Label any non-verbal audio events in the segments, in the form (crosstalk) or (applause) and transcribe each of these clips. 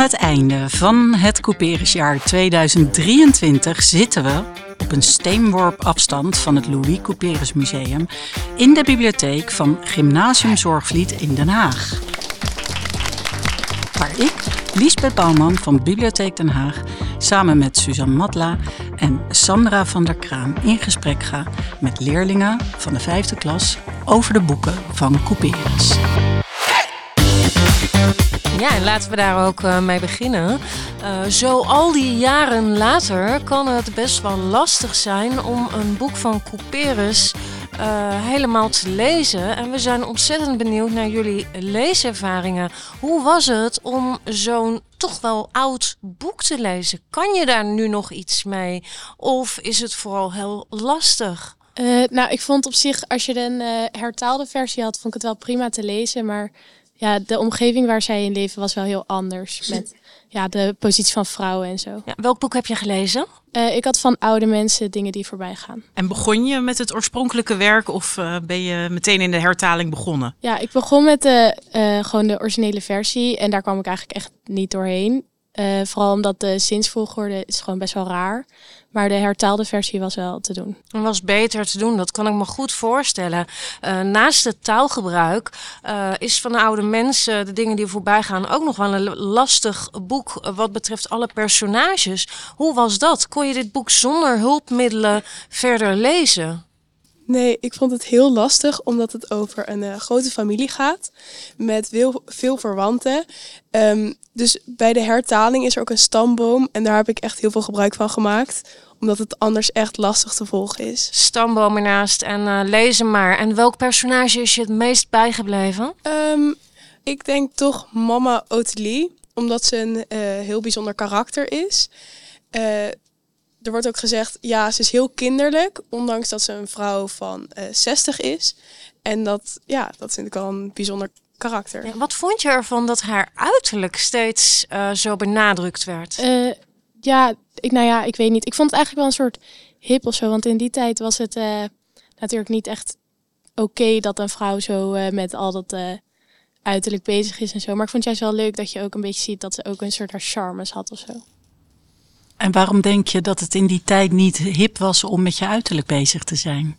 Aan het einde van het couperusjaar 2023 zitten we op een steenworp afstand van het Louis Couperus Museum in de bibliotheek van Gymnasium Zorgvliet in Den Haag. Waar ik, Liesbeth Bouwman van Bibliotheek Den Haag, samen met Suzanne Matla en Sandra van der Kraan in gesprek ga met leerlingen van de vijfde klas over de boeken van Couperus. Ja, en laten we daar ook uh, mee beginnen. Uh, zo al die jaren later kan het best wel lastig zijn om een boek van Couperus uh, helemaal te lezen. En we zijn ontzettend benieuwd naar jullie leeservaringen. Hoe was het om zo'n toch wel oud boek te lezen? Kan je daar nu nog iets mee? Of is het vooral heel lastig? nou, ik vond op zich, als je een hertaalde versie had, vond ik het wel prima te lezen. Maar ja, de omgeving waar zij in leven was wel heel anders. Met ja, de positie van vrouwen en zo. Ja, welk boek heb je gelezen? Uh, ik had van oude mensen dingen die voorbij gaan. En begon je met het oorspronkelijke werk of uh, ben je meteen in de hertaling begonnen? Ja, ik begon met de, uh, gewoon de originele versie en daar kwam ik eigenlijk echt niet doorheen. Vooral omdat de zinsvolgorde is gewoon best wel raar. Maar de hertaalde versie was wel te doen. Was beter te doen, dat kan ik me goed voorstellen. Uh, naast het taalgebruik uh, is van de oude mensen, de dingen die voorbij gaan, ook nog wel een lastig boek wat betreft alle personages. Hoe was dat? Kon je dit boek zonder hulpmiddelen verder lezen? Nee, ik vond het heel lastig omdat het over een uh, grote familie gaat met veel, veel verwanten. Um, dus bij de hertaling is er ook een stamboom en daar heb ik echt heel veel gebruik van gemaakt omdat het anders echt lastig te volgen is. Stamboom ernaast en uh, lezen maar. En welk personage is je het meest bijgebleven? Um, ik denk toch mama Ottilie, omdat ze een uh, heel bijzonder karakter is. Uh, er wordt ook gezegd, ja, ze is heel kinderlijk, ondanks dat ze een vrouw van uh, 60 is. En dat, ja, dat vind ik wel een bijzonder karakter. Ja, wat vond je ervan dat haar uiterlijk steeds uh, zo benadrukt werd? Uh, ja, ik, nou ja, ik weet niet. Ik vond het eigenlijk wel een soort hip of zo. Want in die tijd was het uh, natuurlijk niet echt oké okay dat een vrouw zo met al dat uiterlijk bezig is en zo. Maar ik vond het juist wel leuk dat je ook een beetje ziet dat ze ook een soort haar charmes had of zo. En waarom denk je dat het in die tijd niet hip was om met je uiterlijk bezig te zijn?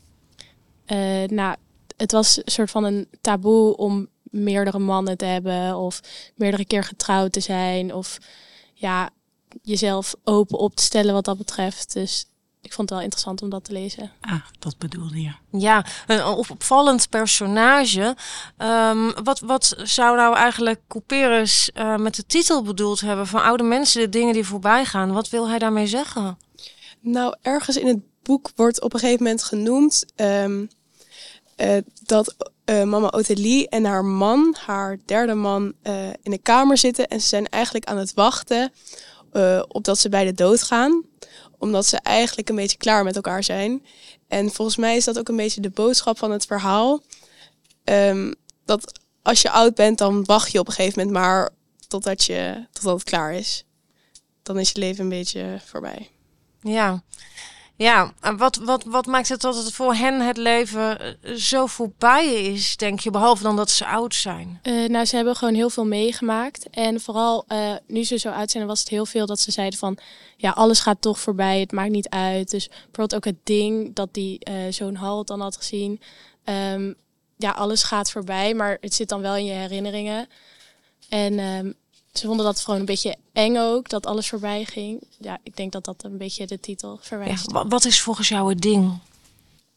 Uh, nou, het was een soort van een taboe om meerdere mannen te hebben of meerdere keer getrouwd te zijn of ja, jezelf open op te stellen wat dat betreft. Dus ik vond het wel interessant om dat te lezen. Ah, dat bedoelde je. Ja, een opvallend personage. Um, wat, wat zou nou eigenlijk Couperus uh, met de titel bedoeld hebben van oude mensen, de dingen die voorbij gaan? Wat wil hij daarmee zeggen? Nou, ergens in het boek wordt op een gegeven moment genoemd um, uh, dat uh, mama Ottilie en haar man, haar derde man, in de kamer zitten en ze zijn eigenlijk aan het wachten op dat ze beide doodgaan omdat ze eigenlijk een beetje klaar met elkaar zijn. En volgens mij is dat ook een beetje de boodschap van het verhaal. Um, dat als je oud bent, dan wacht je op een gegeven moment maar totdat, je, totdat het klaar is. Dan is je leven een beetje voorbij. Ja, ja, en wat, wat, wat maakt het dat het voor hen het leven eh, zo voorbij is, denk je, behalve dan dat ze oud zijn? Uh, nou, ze hebben gewoon heel veel meegemaakt. En vooral uh, nu ze zo oud zijn, was het heel veel dat ze zeiden van, ja, alles gaat toch voorbij, het maakt niet uit. Dus bijvoorbeeld ook het ding dat die uh, zo'n halt dan had gezien. Um, ja, alles gaat voorbij, maar het zit dan wel in je herinneringen. En um, ze vonden dat gewoon een beetje eng ook, dat alles voorbij ging. Ja, ik denk dat dat een beetje de titel verwijst. Ja, wat is volgens jou het ding?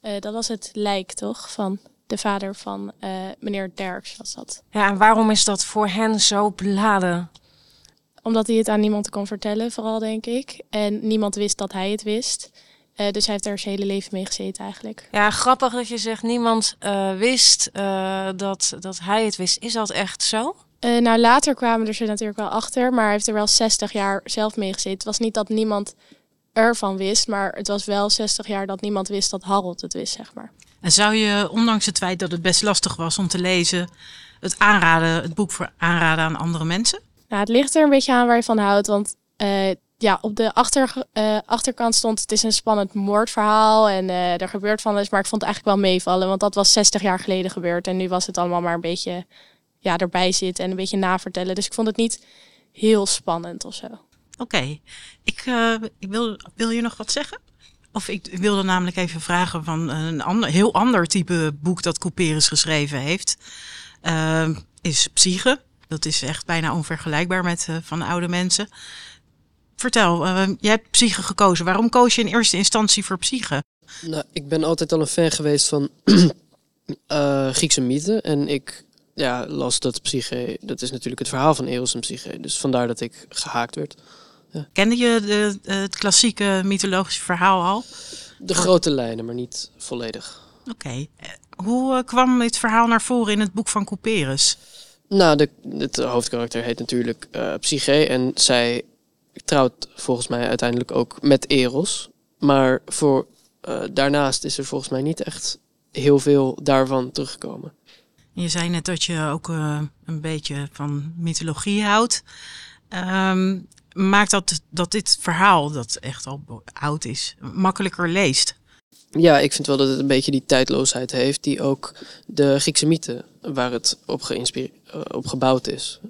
Uh, dat was het lijk, toch? Van de vader van uh, meneer Derks was dat. Ja, en waarom is dat voor hen zo beladen? Omdat hij het aan niemand kon vertellen, vooral denk ik. En niemand wist dat hij het wist. Uh, dus hij heeft er zijn hele leven mee gezeten eigenlijk. Ja, grappig dat je zegt niemand wist dat, dat hij het wist. Is dat echt zo? Uh, nou, later kwamen er ze natuurlijk wel achter, maar hij heeft er wel 60 jaar zelf mee gezeten. Het was niet dat niemand ervan wist, maar het was wel 60 jaar dat niemand wist dat Harold het wist, zeg maar. En zou je, ondanks het feit dat het best lastig was om te lezen, het aanraden, het boek voor aanraden aan andere mensen? Nou, het ligt er een beetje aan waar je van houdt, want uh, ja, op de achter, uh, achterkant stond het is een spannend moordverhaal en uh, er gebeurt van alles, maar ik vond het eigenlijk wel meevallen, want dat was 60 jaar geleden gebeurd en nu was het allemaal maar een beetje ja, erbij zit en een beetje navertellen. Dus ik vond het niet heel spannend of zo. Oké, ik, eh, ik wil, wil je nog wat zeggen? Of ik wilde namelijk even vragen van een ander, heel ander type boek dat Couperus geschreven heeft. Uh, is Psyche. Dat is echt bijna onvergelijkbaar met uh, van oude mensen. Vertel, uh, jij hebt Psyche gekozen. Waarom koos je in eerste instantie voor Psyche? Nou, ik ben altijd al een fan geweest van uh, (clears throat) Griekse mythen. En ik ja, las dat Psyche, dat is natuurlijk het verhaal van Eros en Psyche. Dus vandaar dat ik gehaakt werd. Ja. Kende je de, het klassieke mythologische verhaal al? De grote lijnen, maar niet volledig. Oké. Okay. Hoe uh, kwam dit verhaal naar voren in het boek van Couperus? Nou, de, het hoofdkarakter heet natuurlijk uh, Psyche en zij trouwt volgens mij uiteindelijk ook met Eros. Maar voor, uh, daarnaast is er volgens mij niet echt heel veel daarvan teruggekomen. Je zei net dat je ook uh, een beetje van mythologie houdt. Um, maakt dat, dat dit verhaal, dat echt al oud is, makkelijker leest? Ja, ik vind wel dat het een beetje die tijdloosheid heeft die ook de Griekse mythe, waar het op, op gebouwd is.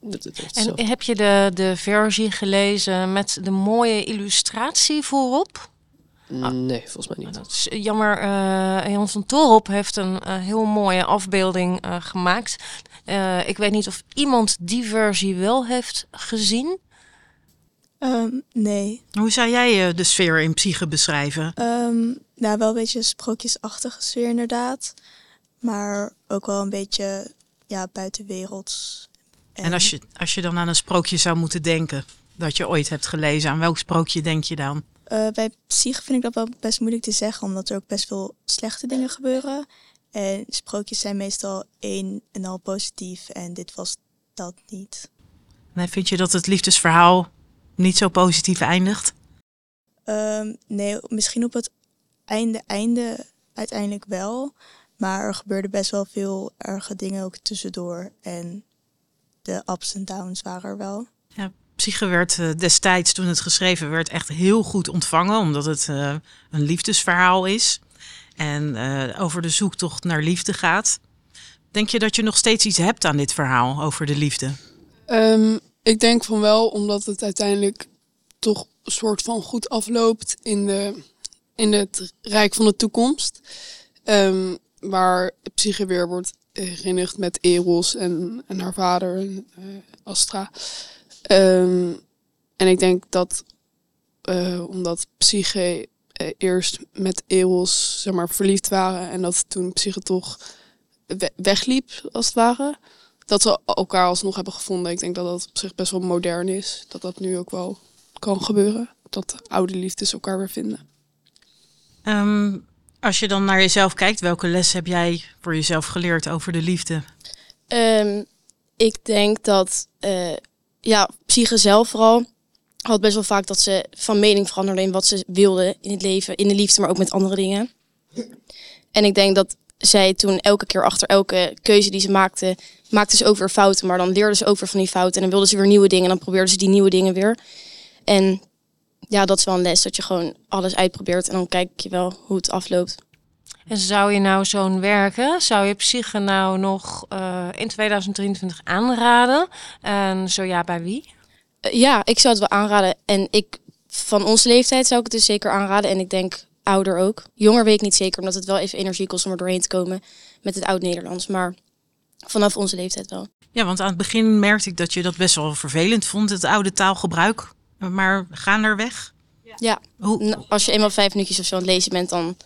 Dat, dat en zelf. heb je de, de versie gelezen met de mooie illustratie voorop? Nee, volgens mij niet. Dat is jammer. Uh, Jan van Torop heeft een uh, heel mooie afbeelding uh, gemaakt. ik weet niet of iemand die versie wel heeft gezien. Um, nee. Hoe zou jij de sfeer in Psyche beschrijven? Um, nou, wel een beetje een sprookjesachtige sfeer inderdaad. Maar ook wel een beetje ja, buitenwerelds. En, en als, je, als je dan aan een sprookje zou moeten denken dat je ooit hebt gelezen, aan welk sprookje denk je dan? Uh, bij psych vind ik dat wel best moeilijk te zeggen, omdat er ook best veel slechte dingen gebeuren. En sprookjes zijn meestal één en al positief en dit was dat niet. Nee, vind je dat het liefdesverhaal niet zo positief eindigt? Um, nee, misschien op het einde, einde uiteindelijk wel. Maar er gebeurde best wel veel erge dingen ook tussendoor. En de ups en downs waren er wel. Ja, Psyche werd uh, destijds, toen het geschreven werd, echt heel goed ontvangen. Omdat het uh, een liefdesverhaal is. En uh, over de zoektocht naar liefde gaat. Denk je dat je nog steeds iets hebt aan dit verhaal over de liefde? Um, ik denk van wel, omdat het uiteindelijk toch een soort van goed afloopt in, de, in het rijk van de toekomst. Um, waar Psyche weer wordt herinnerd met Eros en, en haar vader, en, Astra. Um, en ik denk dat uh, omdat Psyche uh, eerst met Eros zeg maar, verliefd waren en dat toen Psyche toch we wegliep, als het ware, dat ze elkaar alsnog hebben gevonden. Ik denk dat dat op zich best wel modern is. Dat dat nu ook wel kan gebeuren. Dat oude liefdes elkaar weer vinden. Um, als je dan naar jezelf kijkt, welke les heb jij voor jezelf geleerd over de liefde? Um, ik denk dat uh, ja, Psyche zelf vooral had best wel vaak dat ze van mening veranderde in wat ze wilde in het leven, in de liefde, maar ook met andere dingen. En ik denk dat zij toen elke keer achter elke keuze die ze maakte, maakte ze ook weer fouten, maar dan leerde ze ook weer van die fouten en dan wilde ze weer nieuwe dingen en dan probeerde ze die nieuwe dingen weer. En ja, dat is wel een les, dat je gewoon alles uitprobeert en dan kijk je wel hoe het afloopt. En zou je nou zo'n werken, zou je Psyche nou nog uh, in 2023 aanraden? En zo ja, bij wie? Uh, ja, ik zou het wel aanraden. En ik, van onze leeftijd zou ik het dus zeker aanraden. En ik denk ouder ook. Jonger weet ik niet zeker, omdat het wel even energie kost om er doorheen te komen met het oud-Nederlands. Maar vanaf onze leeftijd wel. Ja, want aan het begin merkte ik dat je dat best wel vervelend vond, het oude taalgebruik. Maar gaan er weg? Ja, Hoe? als je eenmaal vijf minuutjes of zo aan het lezen bent, dan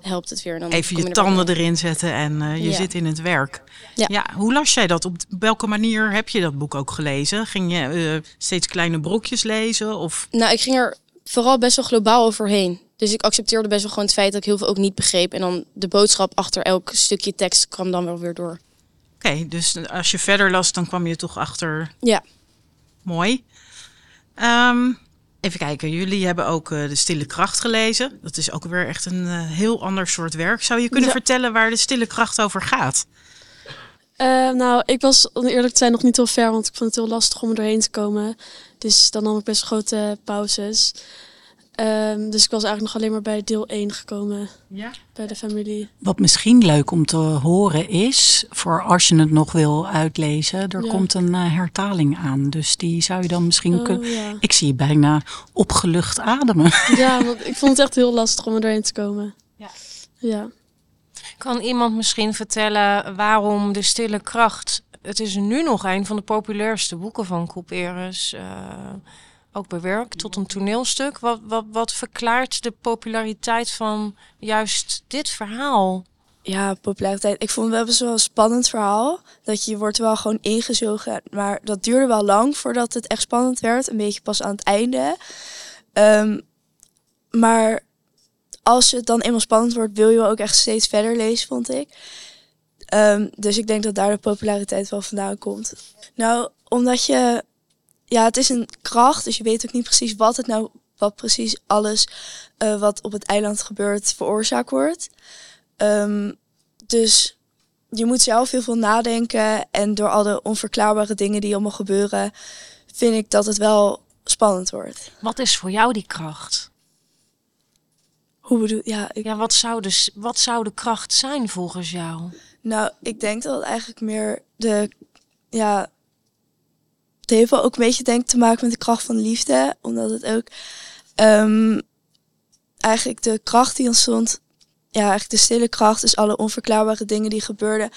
helpt het weer. Dan Even je, je tanden erin zetten en uh, je ja. zit in het werk. Ja. ja. hoe las jij dat? Op welke manier heb je dat boek ook gelezen? Ging je uh, steeds kleine brokjes lezen? Of? Nou, ik ging er vooral best wel globaal overheen. Dus ik accepteerde best wel gewoon het feit dat ik heel veel ook niet begreep. En dan de boodschap achter elk stukje tekst kwam dan wel weer door. Oké, okay, dus als je verder las, dan kwam je toch achter. Ja. Mooi. Um, Even kijken, jullie hebben ook uh, De Stille Kracht gelezen. Dat is ook weer echt een uh, heel ander soort werk. Zou je kunnen ja. vertellen waar De Stille Kracht over gaat? Uh, nou, ik was om eerlijk te zijn nog niet heel ver, want ik vond het heel lastig om er doorheen te komen. Dus dan nam ik best grote pauzes. Ehm, dus ik was eigenlijk nog alleen maar bij deel 1 gekomen. Ja. Bij de familie. Wat misschien leuk om te horen is, voor als je het nog wil uitlezen, er Ja. komt een eh, hertaling aan. Dus die zou je dan misschien kunnen. Oh, ja. Ik zie je bijna opgelucht ademen. (laughs) ja, want ik vond het echt heel lastig om er doorheen te komen. Ja. Ja. Kan iemand misschien vertellen waarom de stille kracht... Het is nu nog een van de populairste boeken van Couperus. eh ook bewerkt tot een toneelstuk. Wat, wat, wat verklaart de populariteit van juist dit verhaal? Ja, populariteit. Ik vond het wel best wel een spannend verhaal. Dat je wordt wel gewoon ingezogen. Maar dat duurde wel lang voordat het echt spannend werd. Een beetje pas aan het einde. Ehm, maar als het dan eenmaal spannend wordt, wil je wel ook echt steeds verder lezen, vond ik. Ehm, dus ik denk dat daar de populariteit wel vandaan komt. Nou, omdat je... Ja, het is een kracht, dus je weet ook niet precies wat het nou... Wat precies alles eh, wat op het eiland gebeurt veroorzaakt wordt. Ehm, dus je moet zelf heel veel nadenken. En door al de onverklaarbare dingen die allemaal gebeuren, vind ik dat het wel spannend wordt. Wat is voor jou die kracht? Hoe bedoel Ja, ik, Ja, wat zou, de, s- wat zou de kracht zijn volgens jou? nou, ik denk dat het eigenlijk meer de. Ja. Heeft wel ook een beetje denk te maken met de kracht van liefde. Omdat het ook. ehm, eigenlijk de kracht die ontstond. Ja, eigenlijk de stille kracht. Dus alle onverklaarbare dingen die gebeurden.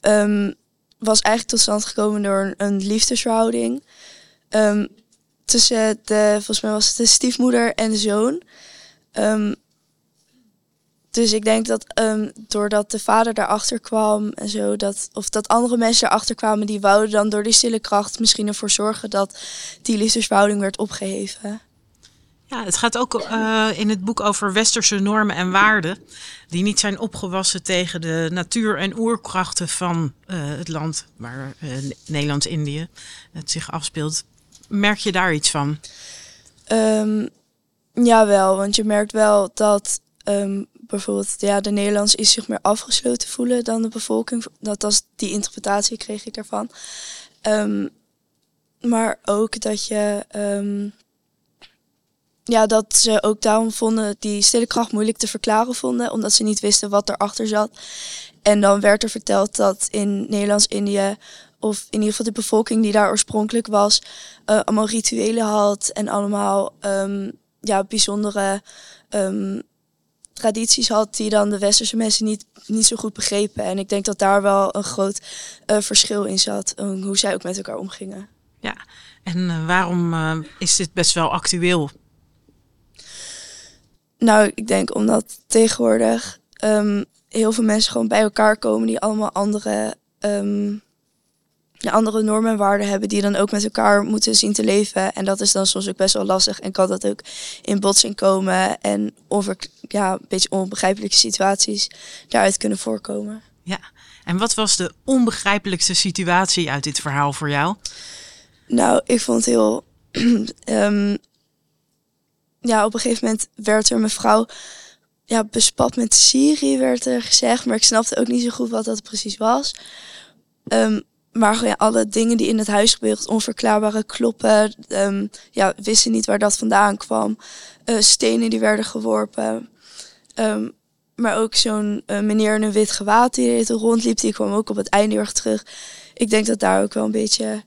ehm, was eigenlijk tot stand gekomen door een, een liefdesverhouding. ehm, tussen de, volgens mij was het de stiefmoeder en de zoon. Ehm, dus ik denk dat ehm, doordat de vader daarachter kwam en zo, dat, of dat andere mensen daarachter kwamen, die wouden dan door die stille kracht misschien ervoor zorgen dat die liefdesverhouding werd opgeheven. Ja, het gaat ook eh, in het boek over westerse normen en waarden. Die niet zijn opgewassen tegen de natuur- en oerkrachten van eh, het land waar eh, Nederlands-Indië het zich afspeelt. Merk je daar iets van? Ehm jawel, want je merkt wel dat ehm, bijvoorbeeld ja, de Nederlanders is zich meer afgesloten voelen dan de bevolking. Dat was die interpretatie kreeg ik daarvan. Ehm, maar ook dat je ehm, ja, dat ze ook daarom vonden die stille kracht moeilijk te verklaren vonden, omdat ze niet wisten wat erachter zat. En dan werd er verteld dat in Nederlands-Indië, of in ieder geval de bevolking die daar oorspronkelijk was, eh, allemaal rituelen had en allemaal ehm, ja, bijzondere ehm, tradities had die dan de westerse mensen niet, niet zo goed begrepen. En ik denk dat daar wel een groot eh, verschil in zat, eh, hoe zij ook met elkaar omgingen. Ja, en eh, waarom is dit best wel actueel? Nou, ik denk omdat tegenwoordig ehm, heel veel mensen gewoon bij elkaar komen die allemaal andere, ehm, andere normen en waarden hebben, die dan ook met elkaar moeten zien te leven. En dat is dan soms ook best wel lastig en kan dat ook in botsing komen en onver, ja, een beetje onbegrijpelijke situaties daaruit kunnen voorkomen. Ja, en wat was de onbegrijpelijkste situatie uit dit verhaal voor jou? Nou, ik vond het heel. (clears throat) ehm, ja, op een gegeven moment werd er mevrouw ja, bespat met Syrië, werd er gezegd. Maar ik snapte ook niet zo goed wat dat precies was. Ehm, maar gewoon, ja, alle dingen die in het huis gebeurden, onverklaarbare kloppen. ehm, ja, wisten niet waar dat vandaan kwam. Eh, stenen die werden geworpen. Ehm, maar ook zo'n eh, meneer in een wit gewaad die er rondliep, die kwam ook op het einde heel erg terug. Ik denk dat daar ook wel een beetje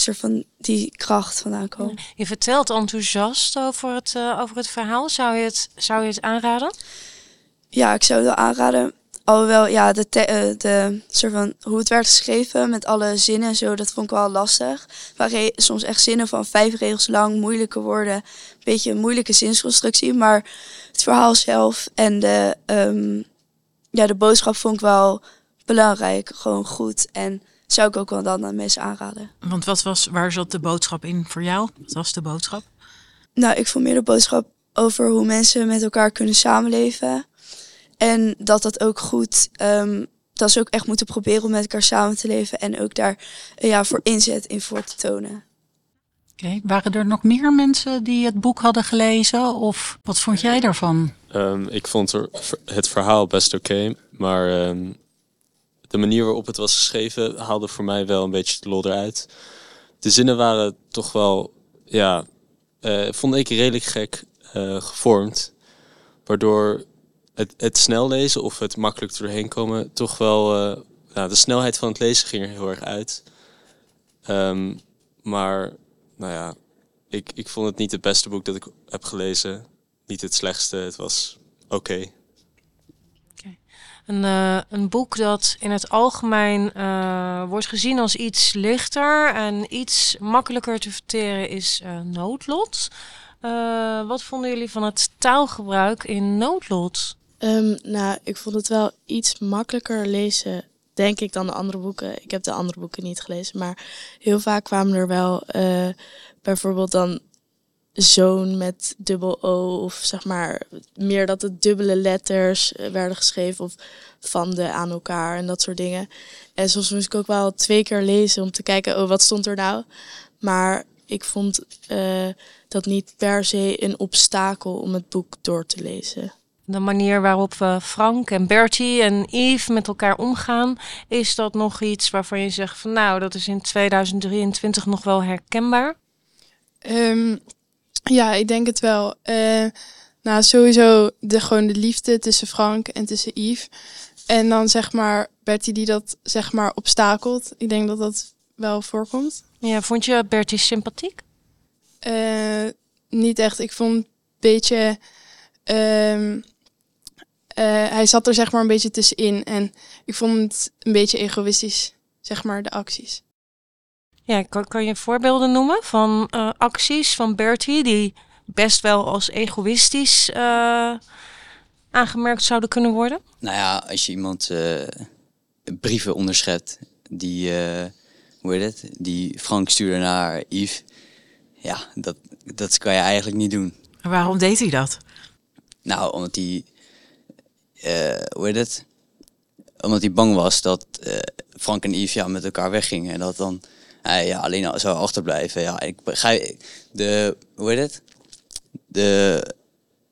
soort van die kracht vandaan kwam. Je vertelt enthousiast over het, eh, over het verhaal. Zou je het, zou je het aanraden? Ja, ik zou het wel aanraden. Alhoewel, ja, de, te- eh, de soort van hoe het werd geschreven met alle zinnen en zo, dat vond ik wel lastig. Waren soms echt zinnen van vijf regels lang, moeilijke woorden, een beetje een moeilijke zinsconstructie. Maar het verhaal zelf en de, ehm, ja, de boodschap vond ik wel belangrijk, gewoon goed. En zou ik ook wel dan aan mensen aanraden. Want wat was, waar zat de boodschap in voor jou? Wat was de boodschap? Nou, ik vond meer de boodschap over hoe mensen met elkaar kunnen samenleven. En dat dat ook goed, ehm, dat ze ook echt moeten proberen om met elkaar samen te leven. En ook daar eh, ja, voor inzet in voor te tonen. Oké, Waren er nog meer mensen die het boek hadden gelezen? Of wat vond jij daarvan? Ehm, ik vond er, het verhaal best oké, maar ehm, de manier waarop het was geschreven haalde voor mij wel een beetje de lol eruit. De zinnen waren toch wel, ja, eh, vond ik redelijk gek. eh, gevormd. Waardoor het, snel lezen of het makkelijk doorheen komen toch wel... nou, de snelheid van het lezen ging er heel erg uit. Ehm, maar, nou ja, ik, ik vond het niet het beste boek dat ik heb gelezen. Niet het slechtste, het was oké. Een, eh, een boek dat in het algemeen eh, wordt gezien als iets lichter en iets makkelijker te verteren is Noodlot. Wat vonden jullie van het taalgebruik in Noodlot? Ehm, nou, ik vond het wel iets makkelijker lezen, denk ik, dan de andere boeken. Ik heb de andere boeken niet gelezen, maar heel vaak kwamen er wel eh, bijvoorbeeld dan zoon met dubbel O of zeg maar meer dat het dubbele letters eh, werden geschreven of van de aan elkaar en dat soort dingen. En soms moest ik ook wel twee keer lezen om te kijken, oh wat stond er nou? Maar ik vond eh, dat niet per se een obstakel om het boek door te lezen. De manier waarop we Frank en Bertie en Yves met elkaar omgaan, is dat nog iets waarvan je zegt van nou, dat is in 2023 nog wel herkenbaar? Ehm, ja, ik denk het wel. Eh, nou, sowieso de, gewoon de liefde tussen Frank en tussen Yves. En dan zeg maar Bertie die dat zeg maar obstakelt. Ik denk dat dat wel voorkomt. Ja, vond je Bertie sympathiek? Eh, niet echt. Ik vond een beetje... ehm, eh, hij zat er zeg maar een beetje tussenin. En ik vond het een beetje egoïstisch, zeg maar, de acties. Ja, kan, kan je voorbeelden noemen van eh, acties van Bertie die best wel als egoïstisch eh, aangemerkt zouden kunnen worden? Nou ja, als je iemand eh, brieven onderschept die, eh, hoe heet het, die Frank stuurde naar Yves. Ja, dat, dat kan je eigenlijk niet doen. En waarom deed hij dat? Nou, omdat hij, eh, hoe heet het, omdat hij bang was dat eh, Frank en Yves ja, met elkaar weggingen. En dat dan hij ja, alleen zou achterblijven. Ja, ik begrijp, de, hoe heet het, de,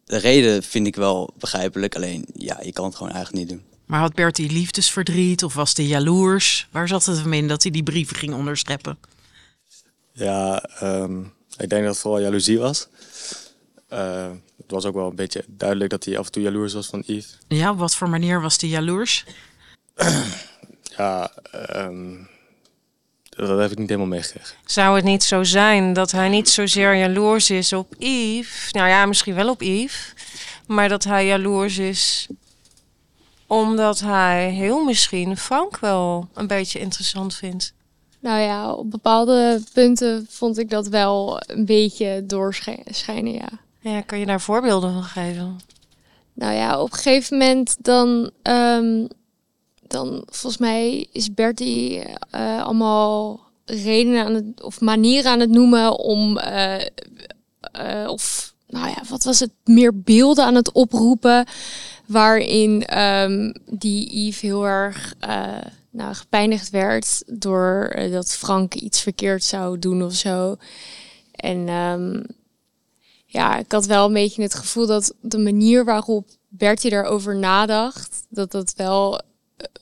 de reden vind ik wel begrijpelijk. Alleen, ja, je kan het gewoon eigenlijk niet doen. Maar had Bertie liefdesverdriet of was hij jaloers? Waar zat het hem in dat hij die brieven ging onderscheppen? Ja, ehm, ik denk dat het vooral jaloezie was. Eh, het was ook wel een beetje duidelijk dat hij af en toe jaloers was van Yves. Ja, op wat voor manier was hij jaloers? (clears throat) Ja, ehm, dat heb ik niet helemaal meegekregen. Zou het niet zo zijn dat hij niet zozeer jaloers is op Yves? Nou ja, misschien wel op Yves. Maar dat hij jaloers is omdat hij heel misschien Frank wel een beetje interessant vindt. Nou ja, op bepaalde punten vond ik dat wel een beetje doorschijnen, ja. Ja, kan je daar voorbeelden van geven? Nou ja, op een gegeven moment dan, ehm, dan volgens mij is Bertie eh, allemaal redenen aan het, of manieren aan het noemen om, eh, eh, of nou ja, wat was het, meer beelden aan het oproepen, waarin ehm, die Yves heel erg nou, gepijnigd werd door dat Frank iets verkeerd zou doen of zo. En ehm, ja, ik had wel een beetje het gevoel dat de manier waarop Bertie daarover nadacht, dat dat wel eh,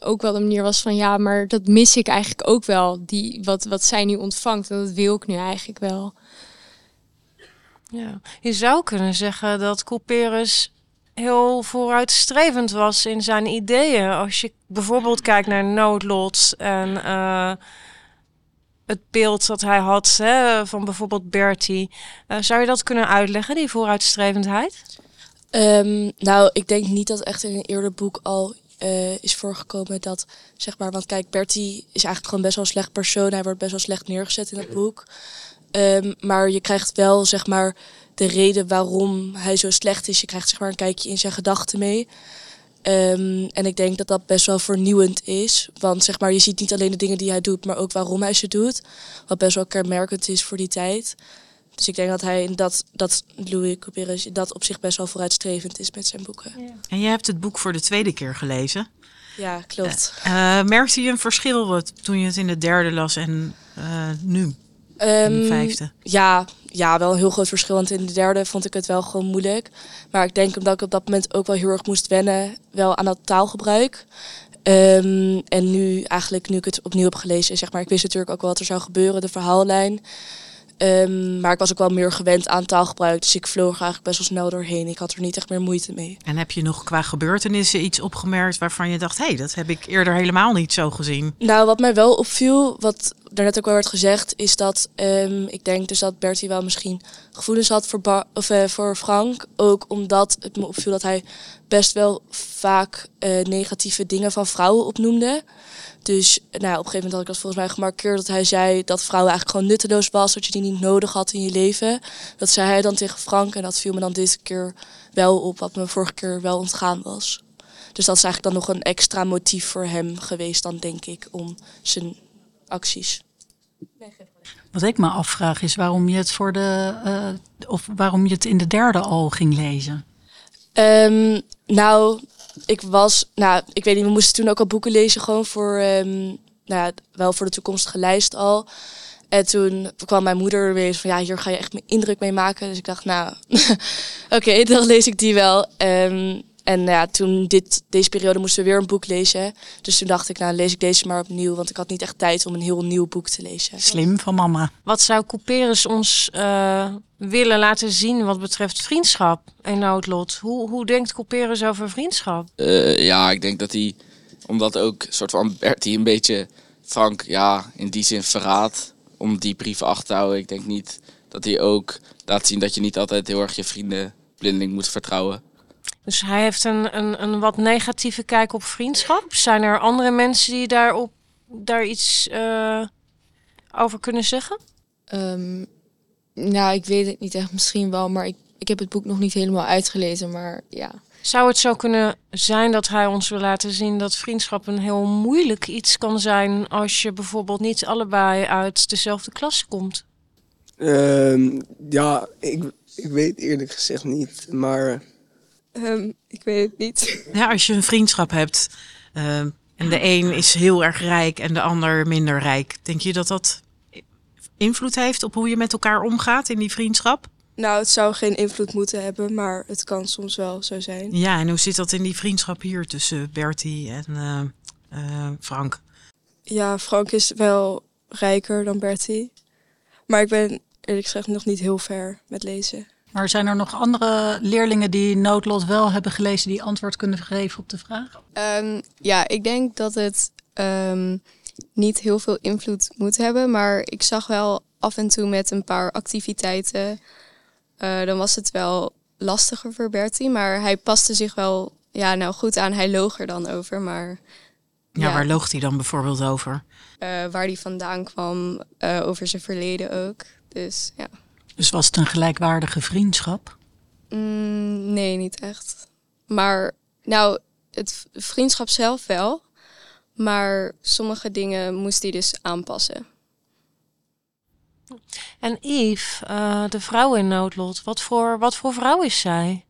ook wel de manier was van ja, maar dat mis ik eigenlijk ook wel. Die, wat, wat zij nu ontvangt, en dat wil ik nu eigenlijk wel. Ja, je zou kunnen zeggen dat Couperus heel vooruitstrevend was in zijn ideeën. Als je bijvoorbeeld kijkt naar Noodlot en eh, het beeld dat hij had hè, van bijvoorbeeld Bertie. Eh, zou je dat kunnen uitleggen, die vooruitstrevendheid? Ehm, nou, ik denk niet dat echt in een eerder boek al eh, is voorgekomen dat, zeg maar, want kijk, Bertie is eigenlijk gewoon best wel een slecht persoon. Hij wordt best wel slecht neergezet in het boek. Ehm, maar je krijgt wel, zeg maar, de reden waarom hij zo slecht is. Je krijgt, zeg maar, een kijkje in zijn gedachten mee. Ehm, en ik denk dat dat best wel vernieuwend is. Want zeg maar, je ziet niet alleen de dingen die hij doet, maar ook waarom hij ze doet. Wat best wel kenmerkend is voor die tijd. Dus ik denk dat hij in dat, dat Louis Couperus dat op zich best wel vooruitstrevend is met zijn boeken. Ja, En je hebt het boek voor de tweede keer gelezen. klopt. Eh, merkte je een verschil wat, toen je het in de derde las en eh, nu? In de Ehm, vijfde? Ja, ja, wel een heel groot verschil. Want in de derde vond ik het wel gewoon moeilijk. Maar ik denk omdat ik op dat moment ook wel heel erg moest wennen wel aan dat taalgebruik. Ehm, en nu eigenlijk, nu ik het opnieuw heb gelezen, zeg maar, ik wist natuurlijk ook wel wat er zou gebeuren, de verhaallijn. Ehm, maar ik was ook wel meer gewend aan taalgebruik. Dus ik vloog er eigenlijk best wel snel doorheen. Ik had er niet echt meer moeite mee. En heb je nog qua gebeurtenissen iets opgemerkt waarvan je dacht... hé, hey, dat heb ik eerder helemaal niet zo gezien? Nou, wat mij wel opviel, wat daarnet ook wel werd gezegd... is dat ehm, ik denk dus dat Bertie wel misschien gevoelens had voor, Ba- of, eh, voor Frank. Ook omdat het me opviel dat hij best wel vaak eh, negatieve dingen van vrouwen opnoemde. Dus nou, op een gegeven moment had ik dat volgens mij gemarkeerd dat hij zei dat vrouwen eigenlijk gewoon nutteloos was, dat je die niet nodig had in je leven. Dat zei hij dan tegen Frank en dat viel me dan deze keer wel op, wat me vorige keer wel ontgaan was. Dus dat is eigenlijk dan nog een extra motief voor hem geweest dan, denk ik, om zijn acties. Wat ik me afvraag is waarom je het voor de. eh, of waarom je het in de derde al ging lezen. Ehm, nou, ik was, nou, ik weet niet, we moesten toen ook al boeken lezen, gewoon voor, ehm, nou ja, wel voor de toekomstige lijst al. En toen kwam mijn moeder weer van, ja, hier ga je echt mijn indruk mee maken. Dus ik dacht, nou, (laughs) oké, dan lees ik die wel. Ehm, en nou ja, toen dit, deze periode moesten we weer een boek lezen. Dus toen dacht ik, nou, lees ik deze maar opnieuw, want ik had niet echt tijd om een heel nieuw boek te lezen. Slim van mama. Wat zou Couperus ons eh, willen laten zien wat betreft vriendschap en noodlot? Hoe, hoe denkt Couperus over vriendschap? Eh, ja, ik denk dat hij, omdat ook een soort van Bertie een beetje Frank, ja, in die zin verraadt om die brieven achter te houden. Ik denk niet dat hij ook laat zien dat je niet altijd heel erg je vrienden blindeling moet vertrouwen. Dus hij heeft een, een, een wat negatieve kijk op vriendschap. Zijn er andere mensen die daarop, daar iets eh, over kunnen zeggen? Ehm, nou, ik weet het niet echt, misschien wel, maar ik, ik heb het boek nog niet helemaal uitgelezen, maar ja. Zou het zo kunnen zijn dat hij ons wil laten zien dat vriendschap een heel moeilijk iets kan zijn als je bijvoorbeeld niet allebei uit dezelfde klas komt? Ehm, ja, ik, ik weet eerlijk gezegd niet, maar Ehm, ik weet het niet. Ja, als je een vriendschap hebt eh, en de een is heel erg rijk en de ander minder rijk, denk je dat dat invloed heeft op hoe je met elkaar omgaat in die vriendschap? Nou, het zou geen invloed moeten hebben, maar het kan soms wel zo zijn. Ja, en hoe zit dat in die vriendschap hier tussen Bertie en eh, eh, Frank? Ja, Frank is wel rijker dan Bertie. Maar ik ben eerlijk gezegd nog niet heel ver met lezen. Maar zijn er nog andere leerlingen die Noodlot wel hebben gelezen die antwoord kunnen geven op de vraag? Ehm, ja, ik denk dat het ehm, niet heel veel invloed moet hebben. Maar ik zag wel af en toe met een paar activiteiten. eh, dan was het wel lastiger voor Bertie. Maar hij paste zich wel ja, nou goed aan. Hij loog er dan over. Maar Ja, waar loogt hij dan bijvoorbeeld over? eh, waar hij vandaan kwam, eh, over zijn verleden ook. Dus ja. Dus was het een gelijkwaardige vriendschap? Mm, nee, niet echt. Maar nou, het vriendschap zelf wel. Maar sommige dingen moest hij dus aanpassen. En Yves, eh, de vrouw in noodlot, wat voor, wat voor vrouw is zij?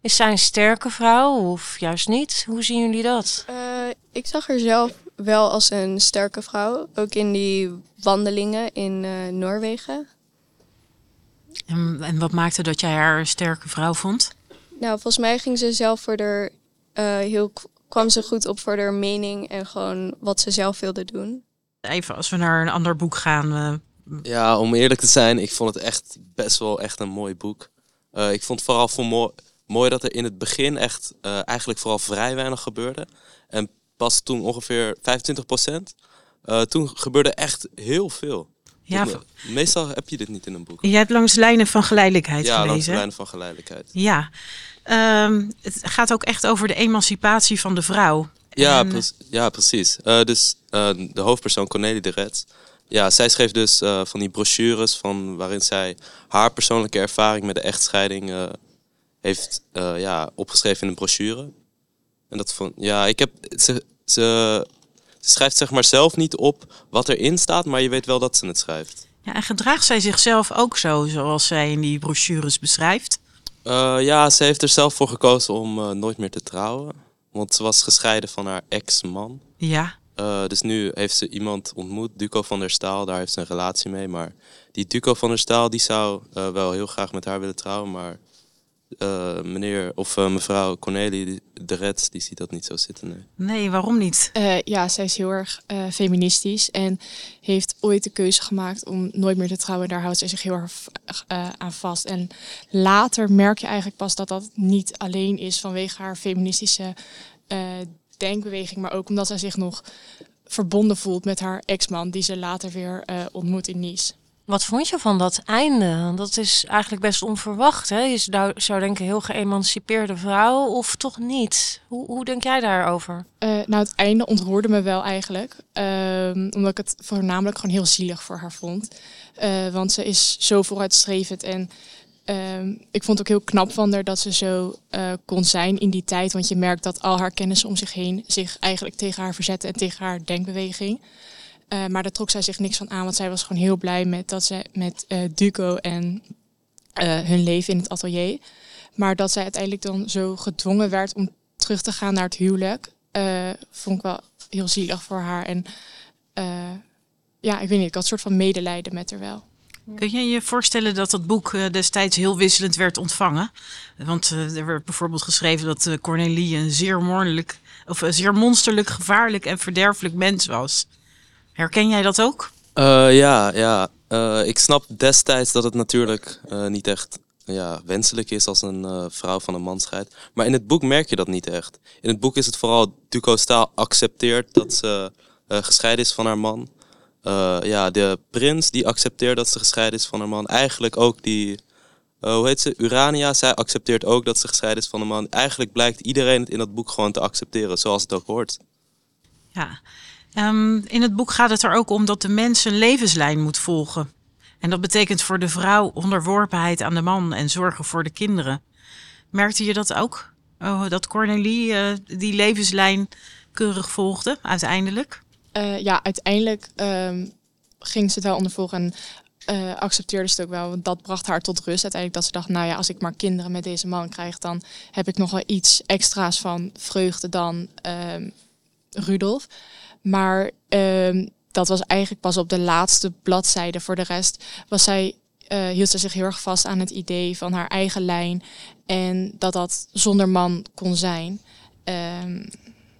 Is zij een sterke vrouw of juist niet? Hoe zien jullie dat? Eh, ik zag haar zelf wel als een sterke vrouw. Ook in die wandelingen in eh, Noorwegen. En, en wat maakte dat jij haar een sterke vrouw vond? Nou, volgens mij ging ze zelf voor haar, eh, heel, kwam ze goed op voor haar mening en gewoon wat ze zelf wilde doen. Even als we naar een ander boek gaan. eh, Ja, om eerlijk te zijn, ik vond het echt best wel echt een mooi boek. Eh, ik vond vooral voor mooi, mooi dat er in het begin echt eh, eigenlijk vooral vrij weinig gebeurde. En pas toen ongeveer 25 procent, toen gebeurde echt heel veel. Ja, meestal heb je dit niet in een boek. je hebt langs lijnen van geleidelijkheid ja, langs gelezen. lijnen van geleidelijkheid. Ja, Ehm, het gaat ook echt over de emancipatie van de vrouw. Ja, En- pre- ja precies. Eh, dus eh, de hoofdpersoon Cornelie de Rets. Ja, zij schreef dus eh, van die brochures van waarin zij haar persoonlijke ervaring met de echtscheiding heeft ja, opgeschreven in een brochure. En dat vond ja, ik heb ze, ze, ze schrijft zeg maar zelf niet op wat erin staat, maar je weet wel dat ze het schrijft. Ja, en gedraagt zij zichzelf ook zo, zoals zij in die brochures beschrijft? Eh, ja, ze heeft er zelf voor gekozen om eh, nooit meer te trouwen. Want ze was gescheiden van haar ex-man. Ja. Eh, dus nu heeft ze iemand ontmoet, Duco van der Staal. Daar heeft ze een relatie mee. Maar die Duco van der Staal die zou wel heel graag met haar willen trouwen. Maar eh, meneer of eh, mevrouw Cornelie die- de Red, die ziet dat niet zo zitten. Nee. Nee, waarom niet? Eh, ja, zij is heel erg eh, feministisch en heeft ooit de keuze gemaakt om nooit meer te trouwen. Daar houdt zij zich heel erg eh, aan vast. En later merk je eigenlijk pas dat dat niet alleen is vanwege haar feministische eh, denkbeweging, maar ook omdat zij zich nog verbonden voelt met haar ex-man, die ze later weer eh, ontmoet in Nice. Wat vond je van dat einde? Dat is eigenlijk best onverwacht. Hè? Je zou, denken, heel geëmancipeerde vrouw of toch niet? Hoe, hoe denk jij daarover? Eh, nou, het einde ontroerde me wel eigenlijk. Ehm, omdat ik het voornamelijk gewoon heel zielig voor haar vond. Eh, want ze is zo vooruitstrevend. En ehm, ik vond het ook heel knap van haar dat ze zo eh, kon zijn in die tijd. Want je merkt dat al haar kennissen om zich heen zich eigenlijk tegen haar verzetten en tegen haar denkbeweging. Eh, maar daar trok zij zich niks van aan, want zij was gewoon heel blij met dat ze met eh, Duco en eh, hun leven in het atelier. Maar dat zij uiteindelijk dan zo gedwongen werd om terug te gaan naar het huwelijk, eh, vond ik wel heel zielig voor haar. En eh, ja, ik weet niet, ik had een soort van medelijden met haar wel. Kun je je voorstellen dat dat boek destijds heel wisselend werd ontvangen? Want eh, er werd bijvoorbeeld geschreven dat eh, Cornelie een zeer moordelijk, of een zeer monsterlijk, gevaarlijk en verderfelijk mens was. Herken jij dat ook? Eh, ja, ja. Eh, ik snap destijds dat het natuurlijk eh, niet echt ja, wenselijk is als een vrouw van een man scheidt. Maar in het boek merk je dat niet echt. In het boek is het vooral Duco Staal accepteert dat ze gescheiden is van haar man. Ja, de prins die accepteert dat ze gescheiden is van haar man. Eigenlijk ook die, hoe heet ze, Urania, zij accepteert ook dat ze gescheiden is van haar man. Eigenlijk blijkt iedereen het in dat boek gewoon te accepteren, zoals het ook hoort. Ja. Ehm, in het boek gaat het er ook om dat de mens een levenslijn moet volgen. En dat betekent voor de vrouw onderworpenheid aan de man en zorgen voor de kinderen. Merkte je dat ook? Oh, dat Cornelie eh, die levenslijn keurig volgde, uiteindelijk? Eh, ja, uiteindelijk ehm, ging ze het wel ondervolgen en eh, accepteerde ze het ook wel. Want dat bracht haar tot rust uiteindelijk. Dat ze dacht, nou ja, als ik maar kinderen met deze man krijg, dan heb ik nog wel iets extra's van vreugde dan ehm, Rudolf. Maar ehm, dat was eigenlijk pas op de laatste bladzijde. Voor de rest was zij, eh, hield ze zich heel erg vast aan het idee van haar eigen lijn. En dat dat zonder man kon zijn. Ehm,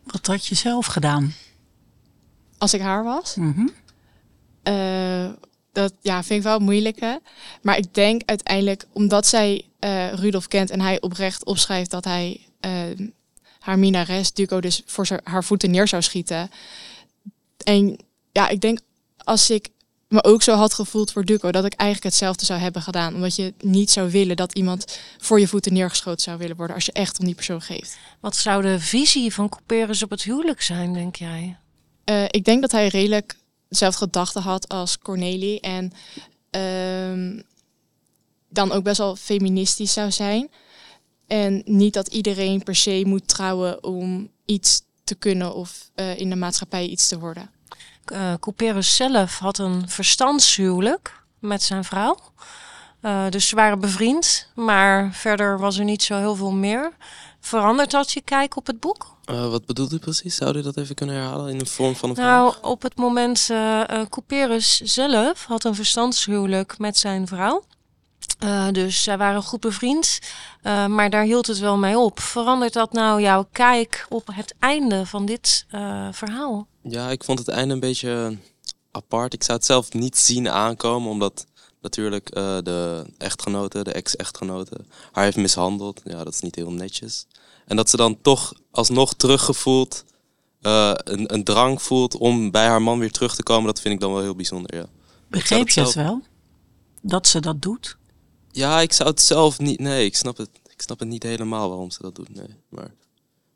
Wat had je zelf gedaan? als ik haar was. Mhm. Eh, dat ja, vind ik wel moeilijk. Hè? Maar ik denk uiteindelijk, omdat zij eh, Rudolf kent en hij oprecht opschrijft dat hij eh, haar minares Duco dus voor haar voeten neer zou schieten. En ja, ik denk als ik me ook zo had gevoeld voor Duco, dat ik eigenlijk hetzelfde zou hebben gedaan. Omdat je niet zou willen dat iemand voor je voeten neergeschoten zou willen worden als je echt om die persoon geeft. Wat zou de visie van Couperus op het huwelijk zijn, denk jij? Eh, ik denk dat hij redelijk dezelfde gedachten had als Cornelie. En ehm, dan ook best wel feministisch zou zijn. En niet dat iedereen per se moet trouwen om iets te kunnen of eh, in de maatschappij iets te worden. Eh Couperus zelf had een verstandshuwelijk met zijn vrouw. Eh, dus ze waren bevriend, maar verder was er niet zo heel veel meer. Verandert dat je kijk op het boek? Eh, wat bedoelt u precies? Zou u dat even kunnen herhalen in de vorm van een verhaal? Nou, op het moment, eh eh, Couperus zelf had een verstandshuwelijk met zijn vrouw. Eh, dus zij waren goed bevriend, eh, maar daar hield het wel mee op. Verandert dat nou jouw kijk op het einde van dit eh, verhaal? Ja, ik vond het einde een beetje apart. Ik zou het zelf niet zien aankomen, omdat natuurlijk eh, de echtgenote, de ex-echtgenote, haar heeft mishandeld. Ja, dat is niet heel netjes. En dat ze dan toch alsnog teruggevoeld, eh, een, een drang voelt om bij haar man weer terug te komen, dat vind ik dan wel heel bijzonder, ja. Begreep je het wel? Dat ze dat doet? Ja, ik zou het zelf niet. Nee, ik snap het, ik snap het niet helemaal waarom ze dat doet. Nee. Maar,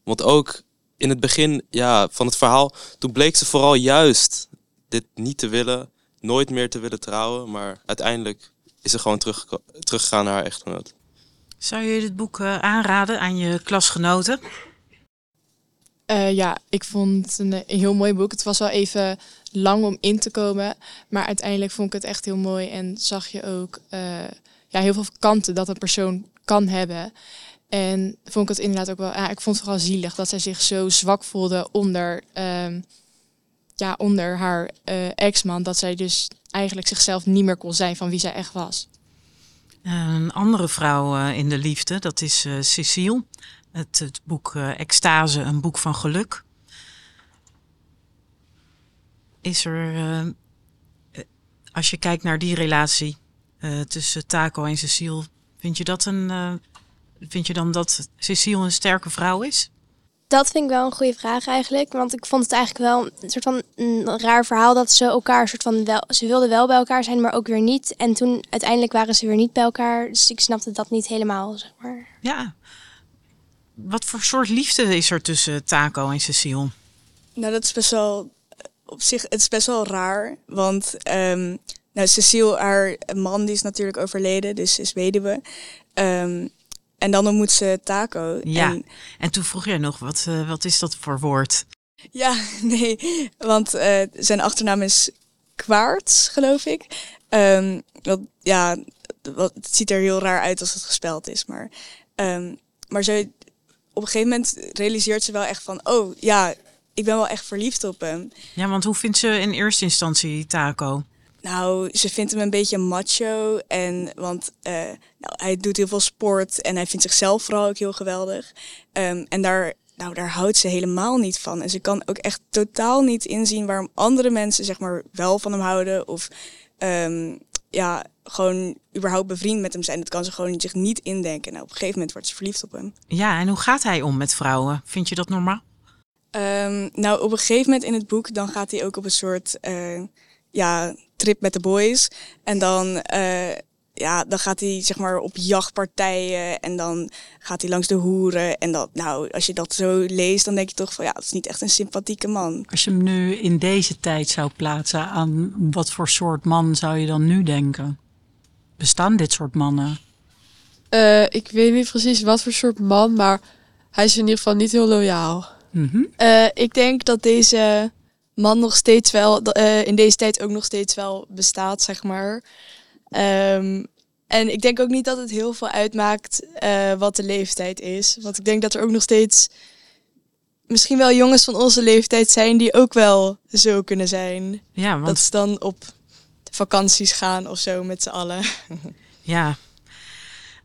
want ook in het begin ja, van het verhaal, toen bleek ze vooral juist dit niet te willen, nooit meer te willen trouwen. Maar uiteindelijk is ze gewoon terug, teruggegaan naar haar echtgenoot. Zou je dit boek eh, aanraden aan je klasgenoten? Eh, ja, ik vond het een, heel mooi boek. Het was wel even lang om in te komen. Maar uiteindelijk vond ik het echt heel mooi. En zag je ook eh, ja, heel veel kanten dat een persoon kan hebben. En vond ik het inderdaad ook wel... Ja, ik vond het vooral zielig dat zij zich zo zwak voelde onder, ehm, ja, onder haar eh, ex-man. Dat zij dus eigenlijk zichzelf niet meer kon zijn van wie zij echt was. Een andere vrouw eh, in de liefde, dat is eh, Cecile. Het, het boek Extase, een boek van geluk. Is er, als je kijkt naar die relatie eh, tussen Taco en Cecile, vind je, dat een, eh, vind je dan dat Cecile een sterke vrouw is? Dat vind ik wel een goede vraag eigenlijk. Want ik vond het eigenlijk wel een soort van een raar verhaal dat ze elkaar soort van wel. Ze wilden wel bij elkaar zijn, maar ook weer niet. En toen uiteindelijk waren ze weer niet bij elkaar. Dus ik snapte dat niet helemaal, zeg maar. Ja. Wat voor soort liefde is er tussen Taco en Cecile? Nou, dat is best wel op zich, het is best wel raar. Want ehm, nou, Cecile, haar man, die is natuurlijk overleden, dus ze is weduwe. Ehm, en dan ontmoet ze Taco. Ja. En, En toen vroeg jij nog, wat, eh, wat is dat voor woord? ja, (laughs) nee, want eh, zijn achternaam is Kwaarts, geloof ik. Ehm, wat, ja, wat, het ziet er heel raar uit als het gespeld is, maar, ehm, maar zo, op een gegeven moment realiseert ze wel echt van, oh ja, ik ben wel echt verliefd op hem. Ja, want hoe vindt ze in eerste instantie Taco? Nou, ze vindt hem een beetje macho. En, want eh, nou, hij doet heel veel sport en hij vindt zichzelf vooral ook heel geweldig. Ehm, en daar, nou, daar houdt ze helemaal niet van. En ze kan ook echt totaal niet inzien waarom andere mensen zeg maar, wel van hem houden. Of ehm, ja, gewoon überhaupt bevriend met hem zijn. Dat kan ze gewoon zich niet indenken. Nou, op een gegeven moment wordt ze verliefd op hem. Ja, en hoe gaat hij om met vrouwen? Vind je dat normaal? Ehm, nou, op een gegeven moment in het boek, dan gaat hij ook op een soort eh, ja, trip met de boys. En dan, eh, ja, dan gaat hij zeg maar op jachtpartijen en dan gaat hij langs de hoeren. En dat, nou, als je dat zo leest, dan denk je toch van ja, dat is niet echt een sympathieke man. Als je hem nu in deze tijd zou plaatsen, aan wat voor soort man zou je dan nu denken? Bestaan dit soort mannen? Eh, ik weet niet precies wat voor soort man, maar hij is in ieder geval niet heel loyaal. Eh, ik denk dat deze man nog steeds wel, eh, in deze tijd ook nog steeds wel bestaat, zeg maar. Ehm, en ik denk ook niet dat het heel veel uitmaakt eh, wat de leeftijd is. Want ik denk dat er ook nog steeds misschien wel jongens van onze leeftijd zijn die ook wel zo kunnen zijn. Ja, want- Dat ze dan op vakanties gaan of zo met z'n allen. Ja.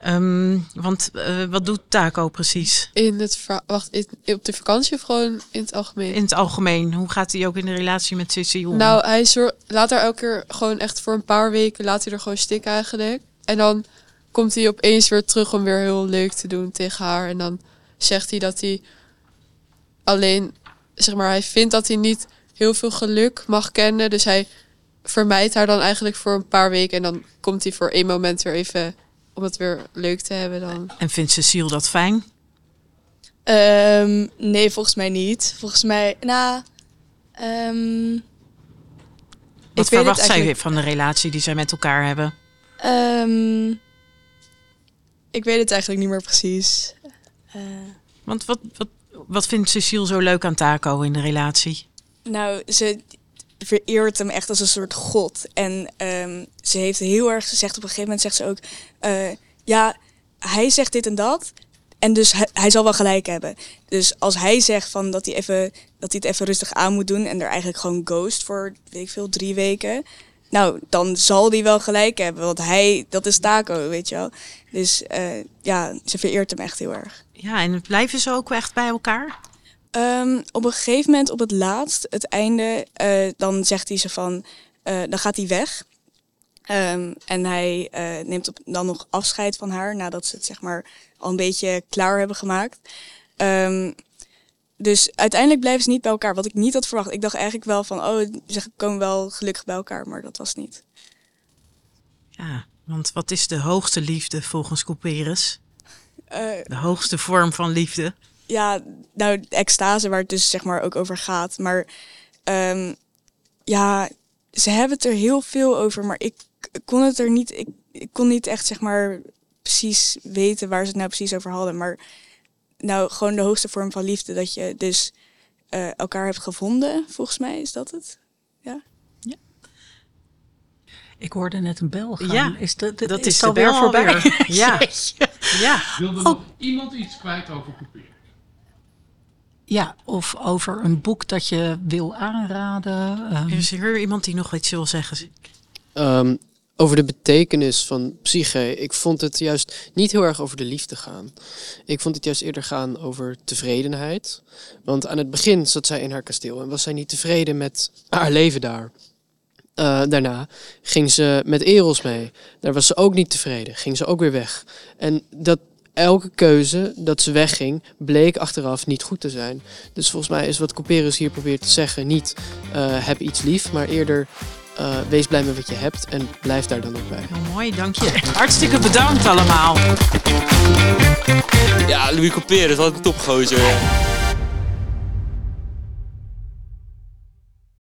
Ehm, want eh, wat doet Taco precies? In het wacht, in- op de vakantie of gewoon in het algemeen? In het algemeen. Hoe gaat hij ook in de relatie met om? Nou, hij laat haar elke keer gewoon echt voor een paar weken laat hij er gewoon stikken eigenlijk. En dan komt hij opeens weer terug om weer heel leuk te doen tegen haar. En dan zegt hij dat hij alleen, zeg maar, hij vindt dat hij niet heel veel geluk mag kennen. Dus hij vermijdt haar dan eigenlijk voor een paar weken. En dan komt hij voor één moment weer even om het weer leuk te hebben dan. En vindt Cecile dat fijn? Ehm, nee, volgens mij niet. Volgens mij, nou, ehm, Wat weet het verwacht zij eigenlijk- van de relatie die zij met elkaar hebben? ehm, ik weet het eigenlijk niet meer precies. Eh, Want wat, wat, wat vindt Cecile zo leuk aan Taco in de relatie? Nou, ze vereert hem echt als een soort god. En ehm, ze heeft heel erg gezegd, op een gegeven moment zegt ze ook... eh, ja, hij zegt dit en dat. En dus hij, zal wel gelijk hebben. Dus als hij zegt van dat hij, even, dat hij het even rustig aan moet doen... en er eigenlijk gewoon ghost voor, weet ik veel, drie weken... Nou, dan zal hij wel gelijk hebben. Want hij, dat is Taco, weet je wel. Dus eh, ja, ze vereert hem echt heel erg. Ja, en blijven ze ook echt bij elkaar? Ehm, op een gegeven moment, op het laatst, het einde, eh, dan zegt hij ze van, eh, dan gaat hij weg. Ehm, en hij eh, neemt op, dan nog afscheid van haar nadat ze het zeg maar al een beetje klaar hebben gemaakt. Ehm, dus uiteindelijk blijven ze niet bij elkaar, wat ik niet had verwacht. Ik dacht eigenlijk wel van, oh, ze komen wel gelukkig bij elkaar, maar dat was niet. Ja, want wat is de hoogste liefde volgens Couperus? De hoogste vorm van liefde? Ja, nou, de extase waar het dus zeg maar ook over gaat. Maar ehm, ja, ze hebben het er heel veel over, maar ik kon het er niet, ik, ik kon niet echt zeg maar precies weten waar ze het nou precies over hadden. Maar nou, gewoon de hoogste vorm van liefde, dat je dus eh, elkaar hebt gevonden, volgens mij is dat het. Ja. Ik hoorde net een bel gaan. Ja, is dat, dat is is de bel voorbij? alweer. (laughs) Ja. (laughs) Ja. Wilde Oh. nog iemand iets kwijt over Couperus? Ja, of over een boek dat je wil aanraden. ehm. Er is hier iemand die nog iets wil zeggen. Ehm, over de betekenis van psyche. Ik vond het juist niet heel erg over de liefde gaan. Ik vond het juist eerder gaan over tevredenheid. Want aan het begin zat zij in haar kasteel en was zij niet tevreden met haar leven daar. Uh, daarna ging ze met Eros mee. Daar was ze ook niet tevreden. Ging ze ook weer weg. En dat elke keuze dat ze wegging, bleek achteraf niet goed te zijn. Dus volgens mij is wat Couperus hier probeert te zeggen niet uh, heb iets lief, maar eerder uh, wees blij met wat je hebt en blijf daar dan ook bij. Heel mooi, dank je. Hartstikke bedankt allemaal. Ja, Louis Couperus, wat een topgozer.